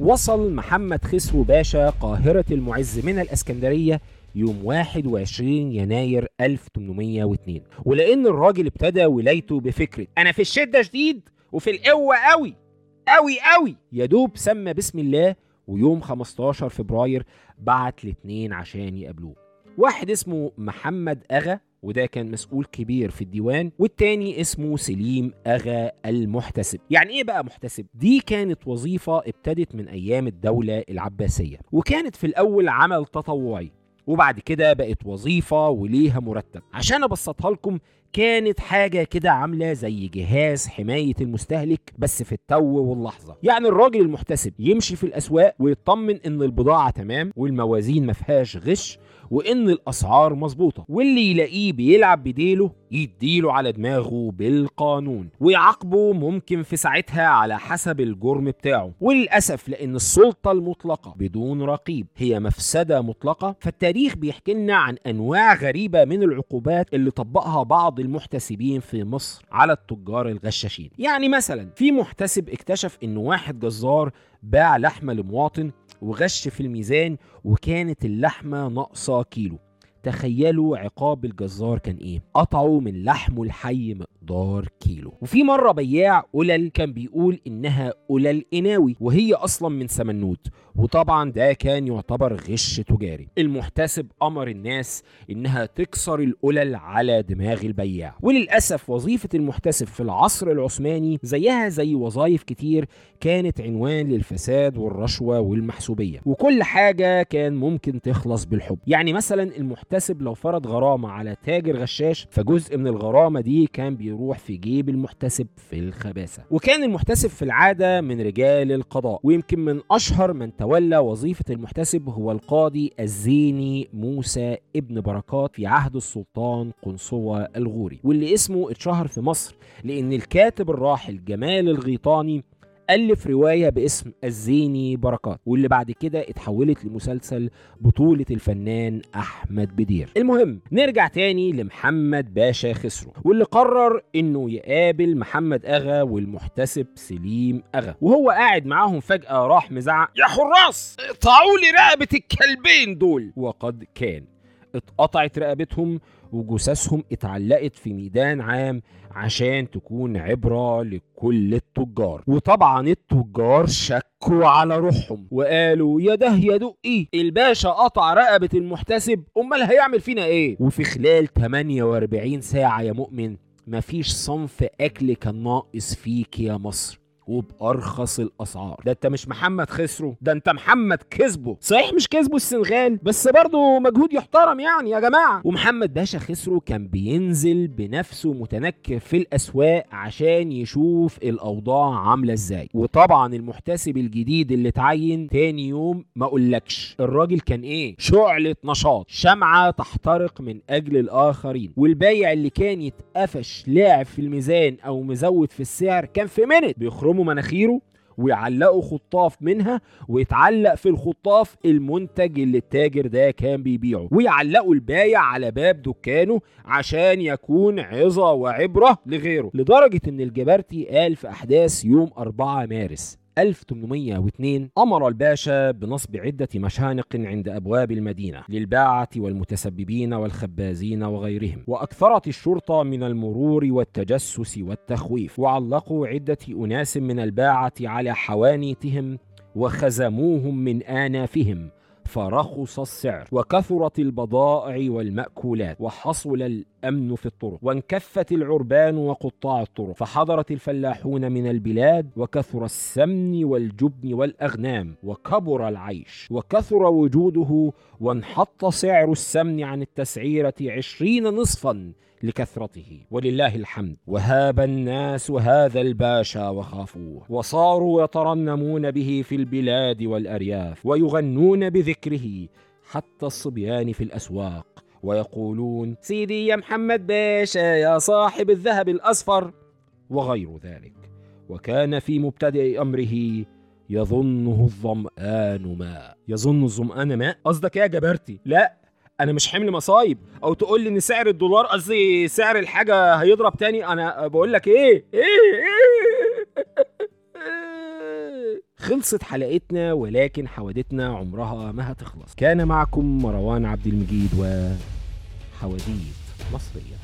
وصل محمد خسرو باشا قاهرة المعز من الإسكندرية يوم 21 يناير 1802 ولأن الراجل ابتدى ولايته بفكرة أنا في الشدة شديد وفي القوة قوي قوي قوي. يا دوب سمى بسم الله ويوم 15 فبراير بعت الاتنين عشان يقابلوه. واحد اسمه محمد أغا وده كان مسؤول كبير في الديوان والتاني اسمه سليم أغا المحتسب. يعني إيه بقى محتسب؟ دي كانت وظيفة ابتدت من أيام الدولة العباسية وكانت في الأول عمل تطوعي وبعد كده بقت وظيفة وليها مرتب. عشان أبسطها لكم كانت حاجة كده عاملة زي جهاز حماية المستهلك بس في التو واللحظة. يعني الراجل المحتسب يمشي في الأسواق ويطمن إن البضاعة تمام والموازين ما فيهاش غش وإن الأسعار مظبوطة. واللي يلاقيه بيلعب بديله يديله على دماغه بالقانون ويعاقبه ممكن في ساعتها على حسب الجرم بتاعه. وللأسف لأن السلطة المطلقة بدون رقيب هي مفسدة مطلقة. فالتاريخ بيحكي لنا عن أنواع غريبة من العقوبات اللي طبقها بعض المحتسبين في مصر على التجار الغشاشين. يعني مثلا في محتسب اكتشف إن واحد جزار باع لحمة لمواطن وغش في الميزان وكانت اللحمة ناقصة كيلو. تخيلوا عقاب الجزار كان إيه؟ قطعوا من لحمه الحي مقدار كيلو. وفي مرة بياع قلل كان بيقول إنها قلل قناوي وهي أصلا من سمنوت وطبعا ده كان يعتبر غش تجاري. المحتسب أمر الناس إنها تكسر القلل على دماغ البياع. وللأسف وظيفة المحتسب في العصر العثماني زيها زي وظائف كتير كانت عنوان للفساد والرشوة والمحسوبية. وكل حاجة كان ممكن تخلص بالحب. يعني مثلا المحتسب لو فرض غرامة على تاجر غشاش فجزء من الغرامة دي كان بيروح في جيب المحتسب في الخباثة. وكان المحتسب في العادة من رجال القضاء ويمكن من أشهر من تولى وظيفة المحتسب هو القاضي الزيني موسى ابن بركات في عهد السلطان قنصوة الغوري. واللي اسمه اتشهر في مصر لأن الكاتب الراحل جمال الغيطاني ألف رواية باسم الزيني بركات واللي بعد كده اتحولت لمسلسل بطولة الفنان أحمد بدير. المهم نرجع تاني لمحمد باشا خسرو واللي قرر إنه يقابل محمد أغا والمحتسب سليم أغا وهو قاعد معاهم فجأة راح مزعق يا حراس اقطعوا لي رقبة الكلبين دول. وقد كان. اتقطعت رقبتهم وجثثهم اتعلقت في ميدان عام عشان تكون عبرة لكل التجار. وطبعا التجار شكوا على روحهم وقالوا يا ده يا دقي الباشا قطع رقبة المحتسب أمال هيعمل فينا إيه؟ وفي خلال 48 ساعة يا مؤمن مفيش صنف أكل كان ناقص فيك يا مصر. وبأرخص الأسعار. ده انت مش محمد خسرو ده انت محمد كسبه صحيح مش كسبه السنغال بس برضه مجهود يحترم يعني يا جماعة. ومحمد باشا خسرو كان بينزل بنفسه متنكر في الأسواق عشان يشوف الأوضاع عاملة إزاي. وطبعا المحتسب الجديد اللي اتعين تاني يوم ما اقولكش الراجل كان إيه؟ شعلة نشاط شمعة تحترق من أجل الآخرين. والبايع اللي كان يتقفش لاعب في الميزان أو مزود في السعر كان في منت بيخرج يخرموا مناخيره ويعلقوا خطاف منها ويتعلق في الخطاف المنتج اللي التاجر ده كان بيبيعه. ويعلقوا البايع على باب دكانه عشان يكون عظة وعبرة لغيره. لدرجة إن الجبرتي قال في أحداث يوم 4 مارس 1802 أمر الباشا بنصب عدة مشانق عند أبواب المدينة للباعة والمتسببين والخبازين وغيرهم وأكثرت الشرطة من المرور والتجسس والتخويف وعلقوا عدة أناس من الباعة على حوانيتهم وخزموهم من آنافهم فرخص السعر وكثرت البضائع والمأكولات وحصل الأمن في الطرق وانكفت العربان وقطاع الطرق فحضرت الفلاحون من البلاد وكثر السمن والجبن والأغنام وكبر العيش وكثر وجوده وانحط سعر السمن عن التسعيرة عشرين نصفا لكثرته ولله الحمد. وهاب الناس هذا الباشا وخافوه. وصاروا يترنمون به في البلاد والأرياف ويغنون بذكره حتى الصبيان في الأسواق. ويقولون سيدي يا محمد باشا يا صاحب الذهب الأصفر. وغير ذلك. وكان في مبتدئ أمره يظنه الظمآن ماء. يظن الظمآن ماء؟ قصدك يا جبرتي؟ لا. أنا مش حمل مصايب أو تقول لي ان سعر الدولار قصدي سعر الحاجة هيضرب تاني أنا بقول لك إيه؟ إيه, إيه خلصت حلقتنا ولكن حوادتنا عمرها ما هتخلص. كان معكم مروان عبد المجيد و حواديت مصرية.